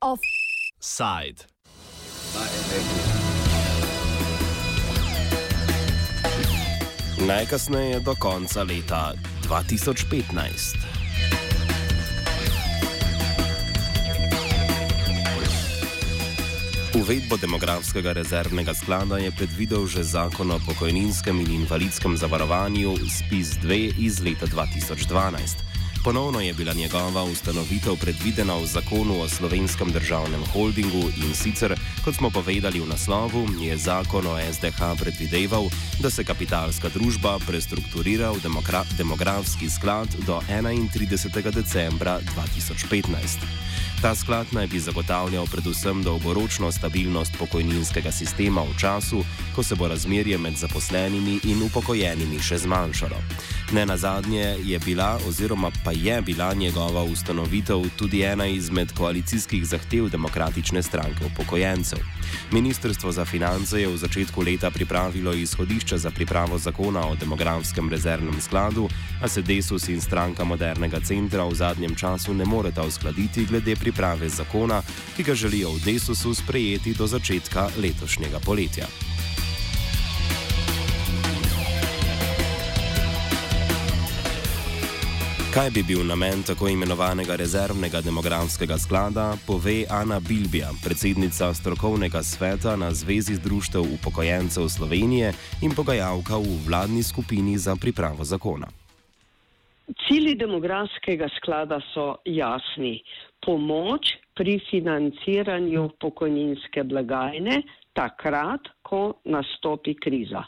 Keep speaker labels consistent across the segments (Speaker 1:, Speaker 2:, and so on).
Speaker 1: Offside. Najkasneje do konca leta 2015. Uvedbo demografskega rezervnega sklada je predvidel že zakon o pokojninskem in invalidskem zavarovanju SPIS-2 iz leta 2012. Ponovno je bila njegova ustanovitev predvidena v zakonu o slovenskem državnem holdingu in sicer, kot smo povedali v naslovu, je zakon o SDH predvideval, da se kapitalska družba prestrukturira v demografski sklad do 31. decembra 2015. Ta sklad naj bi zagotavljal predvsem dolgoročno stabilnost pokojninskega sistema v času, ko se bo razmerje med zaposlenimi in upokojenimi še zmanjšalo. Ne na zadnje je bila oziroma pa je bila njegova ustanovitev tudi ena izmed koalicijskih zahtev demokratične stranke upokojencev. Ministrstvo za finance je v začetku leta pripravilo izhodišče za pripravo zakona o demografskem rezervnem skladu, a se Desus in stranka modernega centra v zadnjem času ne moreta uskladiti glede priprave priprave zakona, ki ga želijo v Desusu sprejeti do začetka letošnjega poletja. Kaj bi bil namen tako imenovanega rezervnega demografskega sklada, pove Ana Bilbija, predsednica strokovnega sveta na Zvezi društev upokojencev Slovenije in pogajalka v vladni skupini za pripravo zakona.
Speaker 2: Cili demografskega sklada so jasni pomoč pri financiranju pokojninske blagajne takrat, ko nastopi kriza.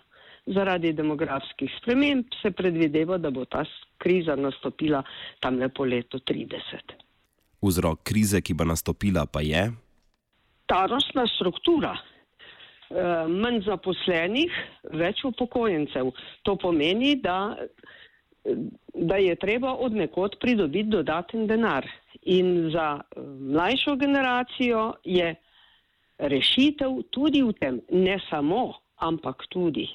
Speaker 2: Zaradi demografskih sprememb se predvideva, da bo ta kriza nastopila tam le po letu 30.
Speaker 1: Vzrok krize, ki bo nastopila, pa je?
Speaker 2: Starostna struktura. Eh, manj zaposlenih, več upokojencev. To pomeni, da, da je treba od nekod pridobiti dodaten denar. In za eh, mlajšo generacijo je rešitev tudi v tem, ne samo, ampak tudi.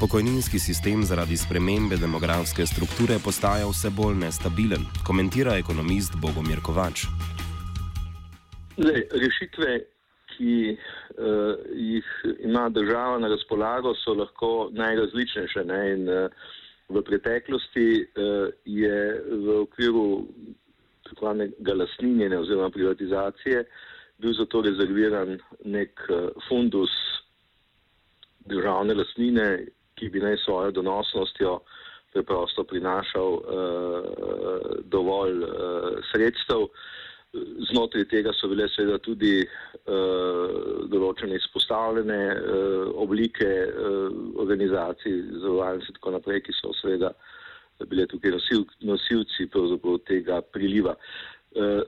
Speaker 1: Pokojninski sistem zaradi spremembe demografske strukture postaja vse bolj nestabilen, komentira ekonomist Bogomir Kovač.
Speaker 3: Le, rešitve, ki uh, jih ima država na razpolago, so lahko najrazličnejše. Ne? In, uh, V preteklosti uh, je v okviru tako imenega lasninjenja oziroma privatizacije bil zato rezerviran nek uh, fundus državne lasnine, ki bi naj svojo donosnostjo preprosto prinašal uh, dovolj uh, sredstev. Uh, Znotraj tega so bile seveda tudi uh, določene izpostavljene uh, oblike uh, organizacij, zavarovalnic in tako naprej, ki so seveda bile tukaj nosil, nosilci tega priliva. Uh,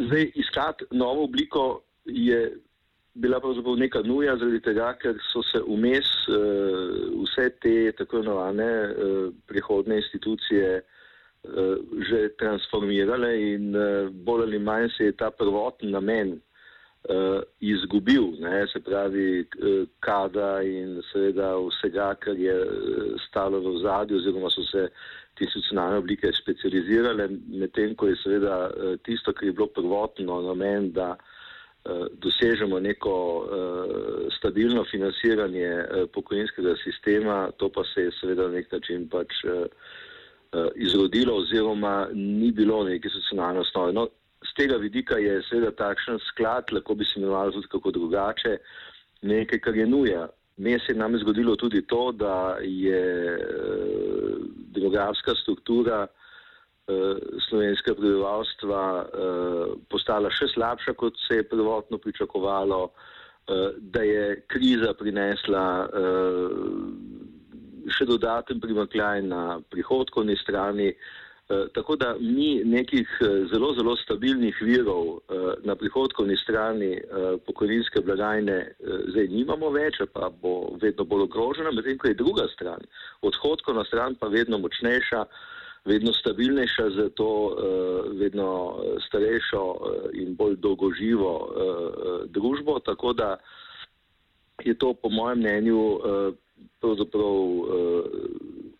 Speaker 3: zdaj, iskati novo obliko je bila pravzaprav neka nuja, zaradi tega, ker so se vmes uh, vse te tako imenovane uh, prihodne institucije uh, že transformirale in eh, bolj ali manj se je ta prvotni namen uh, izgubil, ne, se pravi kada in seveda vsega, kar je stalo v zadju oziroma so se te institucionalne oblike specializirale, medtem ko je seveda tisto, kar je bilo prvotno namen, da dosežemo neko stabilno financiranje pokojninskega sistema, to pa se je seveda na nek način pač izrodilo oziroma ni bilo neke socialne osnove. No, z tega vidika je seveda takšen sklad, lahko bi se imenoval tudi kako drugače, nekaj, kar je nuja. Mes je nam zgodilo tudi to, da je uh, demografska struktura uh, slovenskega prebivalstva uh, postala še slabša, kot se je prvotno pričakovalo, uh, da je kriza prinesla uh, še dodaten primakljaj na prihodkovni strani. Eh, tako da mi nekih eh, zelo, zelo stabilnih virov eh, na prihodkovni strani pokojninske blagajne zdaj nimamo več, pa bo vedno bolj ogrožena, medtem ko je druga stran, odhodkovna stran pa vedno močnejša, vedno stabilnejša, zato vedno starejšo in bolj dolgoživo družbo. Tako da je to po mojem mnenju pravzaprav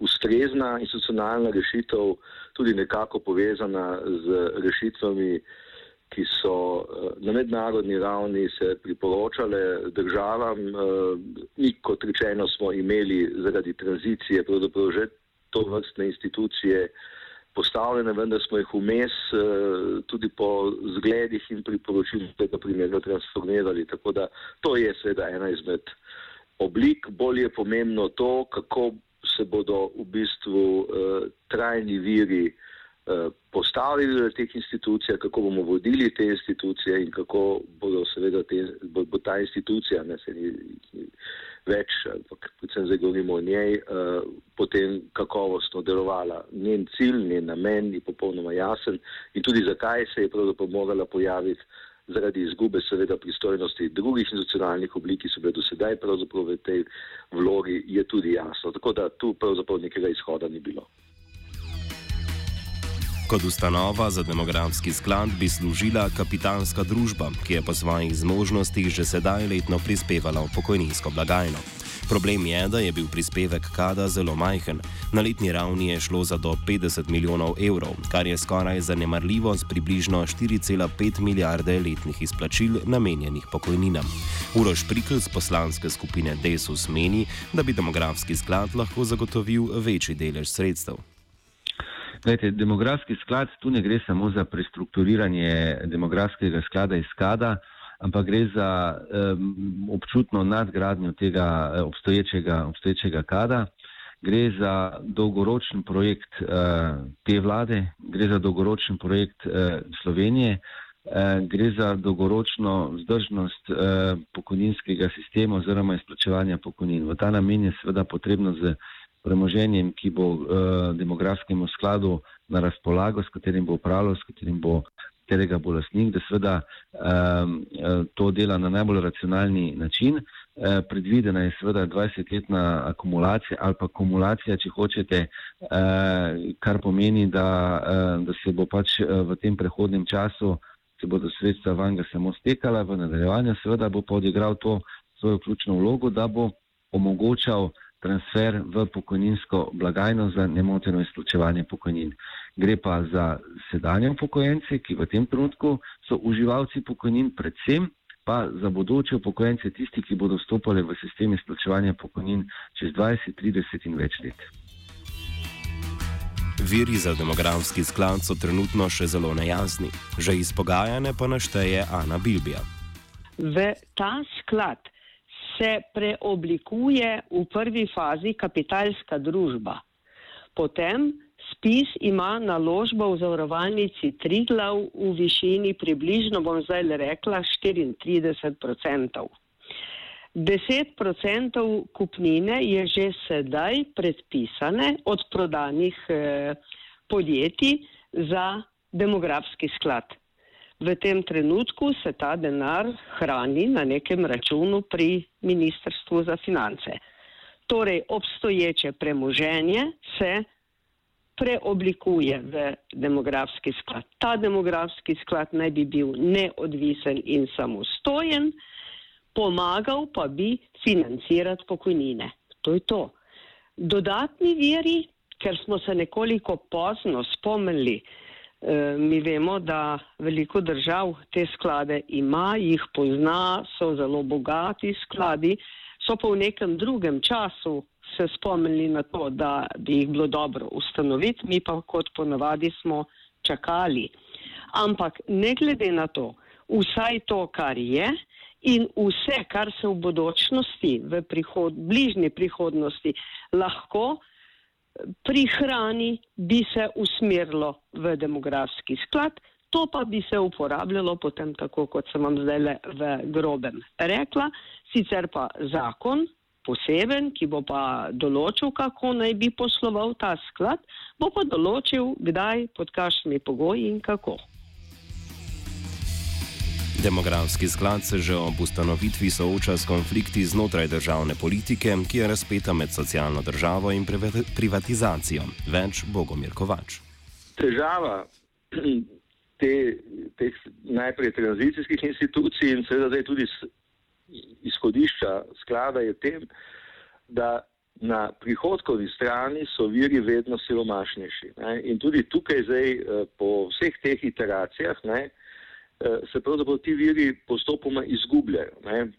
Speaker 3: ustrezna institucionalna rešitev, tudi nekako povezana z rešitvami, ki so na mednarodni ravni se priporočale državam. Mi, kot rečeno, smo imeli zaradi tranzicije pravzaprav že to vrstne institucije postavljene, vendar smo jih vmes tudi po zgledih in priporočilih tega primera transformirali. Tako da to je seveda ena izmed oblik. Bolj je pomembno to, kako se bodo v bistvu uh, trajni viri uh, postavili v teh institucijah, kako bomo vodili te institucije in kako bodo seveda te, bo, bo ta institucija, ne se ni, ni več, ampak predvsem zdaj govorimo o njej, uh, potem kakovostno delovala. Njen cilj, njen namen je popolnoma jasen in tudi zakaj se je pravzaprav morala pojaviti zaradi izgube seveda pristojnosti drugih institucionalnih oblik, ki so bile do sedaj pravzaprav v tej vlogi, je tudi jasno. Tako da tu pravzaprav nekega izhoda ni bilo.
Speaker 1: Kot ustanova za demografski sklad bi služila kapitalska družba, ki je po svojih zmožnostih že sedaj letno prispevala v pokojninsko blagajno. Problem je, da je bil prispevek kada zelo majhen. Na letni ravni je šlo za do 50 milijonov evrov, kar je skoraj zanemarljivo z približno 4,5 milijarde letnih izplačil namenjenih pokojninam. Uroš Prikl z poslanske skupine Desus meni, da bi demografski sklad lahko zagotovil večji delež sredstev.
Speaker 4: Lejte, demografski sklad tu ne gre samo za prestrukturiranje demografskega sklada iz skada, ampak gre za um, občutno nadgradnjo tega eh, obstoječega, obstoječega kada. Gre za dolgoročen projekt uh, te vlade, gre za dolgoročen projekt uh, Slovenije, uh, gre za dolgoročno vzdržnost uh, pokojninskega sistema oziroma izplačevanja pokojnin. V ta namen je seveda potrebno z premoženjem, ki bo uh, demografskemu skladu na razpolago, s katerim bo upravljal, s katerim bo katerega bo lasnik, da seveda um, to dela na najbolj racionalni način. Uh, predvidena je seveda 20-letna akumulacija ali pa akumulacija, če hočete, uh, kar pomeni, da, uh, da se bo pač v tem prehodnem času, se bodo sredstva vanga samo stekala, v nadaljevanju seveda bo pa odigral to svojo ključno vlogo, da bo omogočal transfer v pokojninsko blagajno za nemoteno izplačevanje pokojnin. Gre pa za sedanje upokojence, ki v tem trenutku so uživalci pokojnin, predvsem pa za bodoče upokojence, tisti, ki bodo vstopali v sistem izplačevanja pokojnin čez 20, 30 in več let.
Speaker 1: Viri za demografski sklad so trenutno še zelo nejasni, že izpogajane pa našteje Ana Bilbija.
Speaker 2: V ta sklad se preoblikuje v prvi fazi kapitalska družba. Potem spis ima naložbo v zavarovalnici Triglav v višini približno, bom zdaj le rekla, 34 odstotkov. 10 odstotkov kupnine je že sedaj predpisane od prodanih eh, podjetij za demografski sklad v tem trenutku se ta denar hrani na nekem računu pri Ministrstvu za finance. Torej, obstoječe premoženje se preoblikuje v demografski sklad. Ta demografski sklad naj bi bil neodvisen in samostojen, pomagal pa bi financirati pokojnine. To je to. Dodatni veri, ker smo se nekoliko pozno spomnili, Eh, mi vemo, da veliko držav te sklade ima, jih pozna, so zelo bogati skladi, so pa v nekem drugem času se spomnili na to, da bi jih bilo dobro ustanoviti, mi pa kot ponavadi smo čakali. Ampak ne glede na to, vsaj to, kar je in vse, kar se v bodočnosti, v prihod, bližnji prihodnosti lahko pri hrani bi se usmerilo v demografski sklad, to pa bi se uporabljalo potem tako, kot sem vam zdaj le v grobem rekla, sicer pa zakon poseben, ki bo pa določil, kako naj bi posloval ta sklad, bo pa določil, kdaj, pod kakšnimi pogoji in kako.
Speaker 1: Demografski sklad se že ob ustanovitvi sooča s konflikti znotraj državne politike, ki je razpeta med socialno državo in privatizacijo. Več Bogomir Kovač.
Speaker 3: Težava te, teh najprej tranzicijskih institucij in seveda tudi izhodišča sklada je tem, da na prihodkovni strani so viri vedno siromašnejši. Ne? In tudi tukaj zdaj eh, po vseh teh iteracijah ne, eh, se pravzaprav ti viri postopoma izgubljajo. Ne?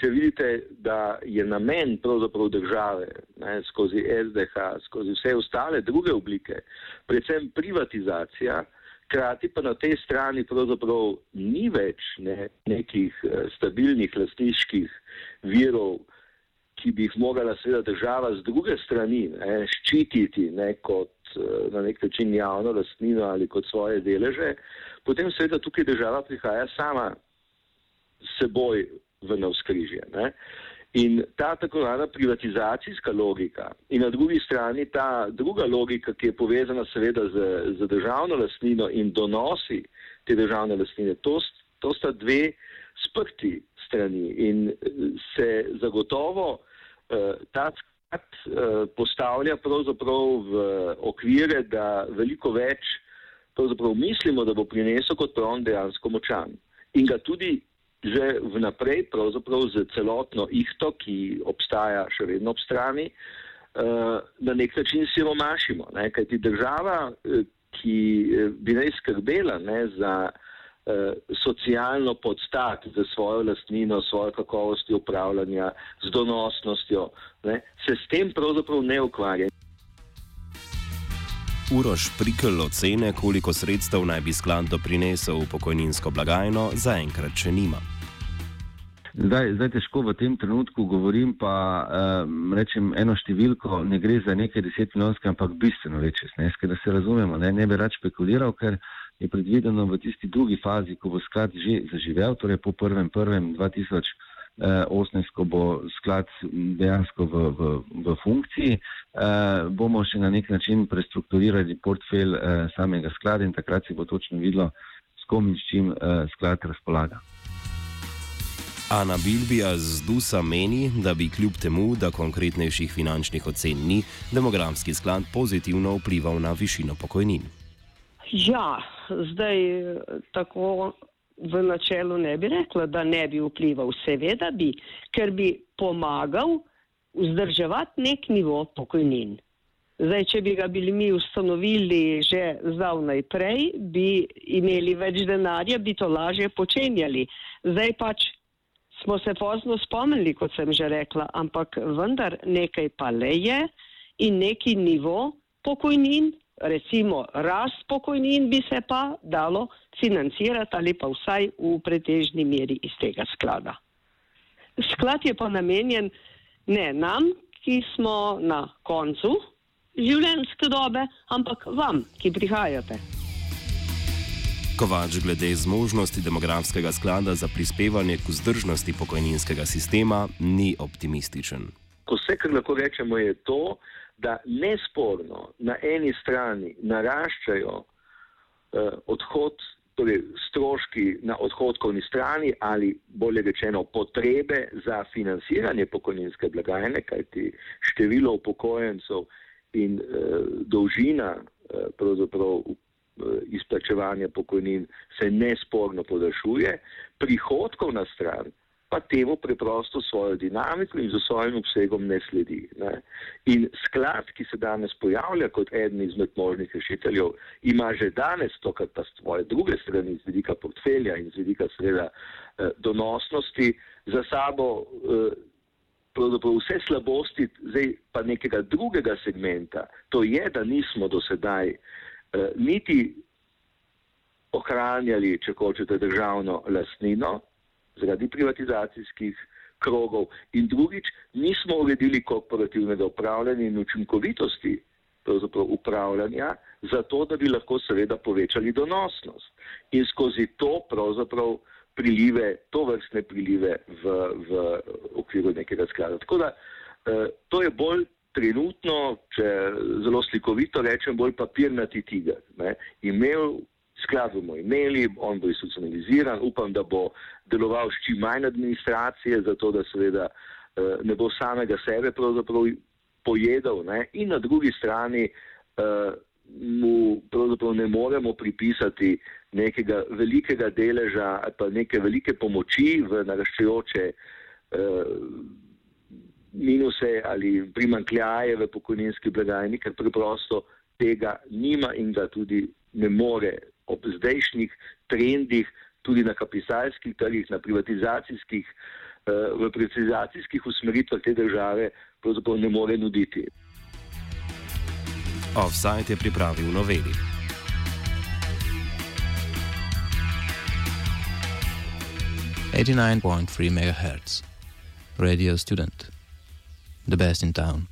Speaker 3: Če vidite, da je namen pravzaprav države ne, skozi SDH, skozi vse ostale druge oblike, predvsem privatizacija, krati pa na tej strani pravzaprav ni več ne, nekih eh, stabilnih lastniških virov, ki bi jih morala seveda država z druge strani ne, ščititi ne, kot eh, na nek način javno lastnino ali kot svoje deleže, potem seveda tukaj država prihaja sama seboj v navskrižje. Ne. In ta tako imenovana privatizacijska logika in na drugi strani ta druga logika, ki je povezana seveda z, z državno lastnino in donosi te državne lastnine, to, to sta dve sprti strani in se zagotovo Eh, ta sklad eh, postavlja pravzaprav v okvire, da veliko več pravzaprav mislimo, da bo prinesel kot pa on dejansko močan. In ga tudi že vnaprej pravzaprav z celotno ihto, ki obstaja še vedno ob strani, eh, na nek način siromašimo. Ne? Kajti država, ki bi naj skrbela ne, za Eh, socialno podstat za svojo lastnino, svojo kakovosti upravljanja, z donosnostjo, ne, se s tem pravzaprav ne ukvarja.
Speaker 1: Uroš Prikl ocene, koliko sredstev naj bi sklad doprinesel v pokojninsko blagajno, zaenkrat še nima.
Speaker 4: Zdaj, zdaj težko v tem trenutku govorim, pa um, rečem eno številko, ne gre za nekaj deset milijonske, ampak bistveno večje zneske, da se razumemo. Ne, ne bi rad špekuliral, ker je predvideno v tisti drugi fazi, ko bo sklad že zaživel, torej po 1.1.2018, ko bo sklad dejansko v, v, v funkciji, eh, bomo še na nek način prestrukturirali portfelj eh, samega sklada in takrat se bo točno videlo, s kom in s čim eh, sklad razpolaga.
Speaker 1: Ana Bilbija z Dusa meni, da bi kljub temu, da konkretnejših finančnih ocen ni, demografski sklad pozitivno vplival na višino pokojnin.
Speaker 2: Ja, zdaj tako v načelu ne bi rekla, da ne bi vplival. Seveda bi, ker bi pomagal vzdrževati nek nivo pokojnin. Zdaj, če bi ga bili mi ustanovili že zdavnaj prej, bi imeli več denarja, bi to lažje počenjali. Zdaj pač smo se pozno spomnili, kot sem že rekla, ampak vendar nekaj pa le je in neki nivo pokojnin recimo rast pokojnin bi se pa dalo financirati ali pa vsaj v pretežni meri iz tega sklada. Sklad je pa namenjen ne nam, ki smo na koncu življenjske dobe, ampak vam, ki prihajate.
Speaker 1: Kovač glede zmožnosti demografskega sklada za prispevanje k vzdržnosti pokojninskega sistema ni optimističen.
Speaker 3: Ko vse, kar lahko rečemo, je to, da nesporno na eni strani naraščajo eh, odhod, torej stroški na odhodkovni strani ali bolje rečeno potrebe za financiranje pokojninske blagajne, kajti število upokojencev in eh, dolžina eh, pravzaprav eh, izplačevanja pokojnin se nesporno podaljšuje, prihodkovna stran pa temu preprosto svojo dinamiko in z svojim obsegom ne sledi. Ne. In sklad, ki se danes pojavlja kot eden izmed možnih rešiteljev, ima že danes to, kar pa svoje druge strani z vidika portfelja in z vidika seveda eh, donosnosti za sabo eh, pravzaprav vse slabosti, zdaj pa nekega drugega segmenta. To je, da nismo do sedaj eh, niti ohranjali, če hočete, državno lastnino, zaradi privatizacijskih krogov in drugič nismo uredili korporativnega upravljanja in učinkovitosti upravljanja, zato da bi lahko seveda povečali donosnost in skozi to pravzaprav prilive, to vrstne prilive v, v okviru nekega sklada. Tako da eh, to je bolj trenutno, če zelo slikovito rečem, bolj papirnati tiger. Ne. Imel sklad bomo imeli, on bo institucionaliziran, upam, da bo deloval s čim manj administracije, zato da seveda eh, ne bo samega sebe pravzaprav pojedel ne? in na drugi strani eh, mu pravzaprav ne moremo pripisati nekega velikega deleža ali pa neke velike pomoči v naraščajoče minuse ali primankljaje v pokojninski blagajni, ker preprosto tega nima in ga tudi ne more ob zdajšnjih trendih, tudi na kapitalskih trgih, na privatizacijskih, v privatizacijskih usmeritvah te države, pravzaprav ne more nuditi.
Speaker 1: Offside je pripravil noveli.
Speaker 5: Eighty nine point three megahertz, radio student, the best in town.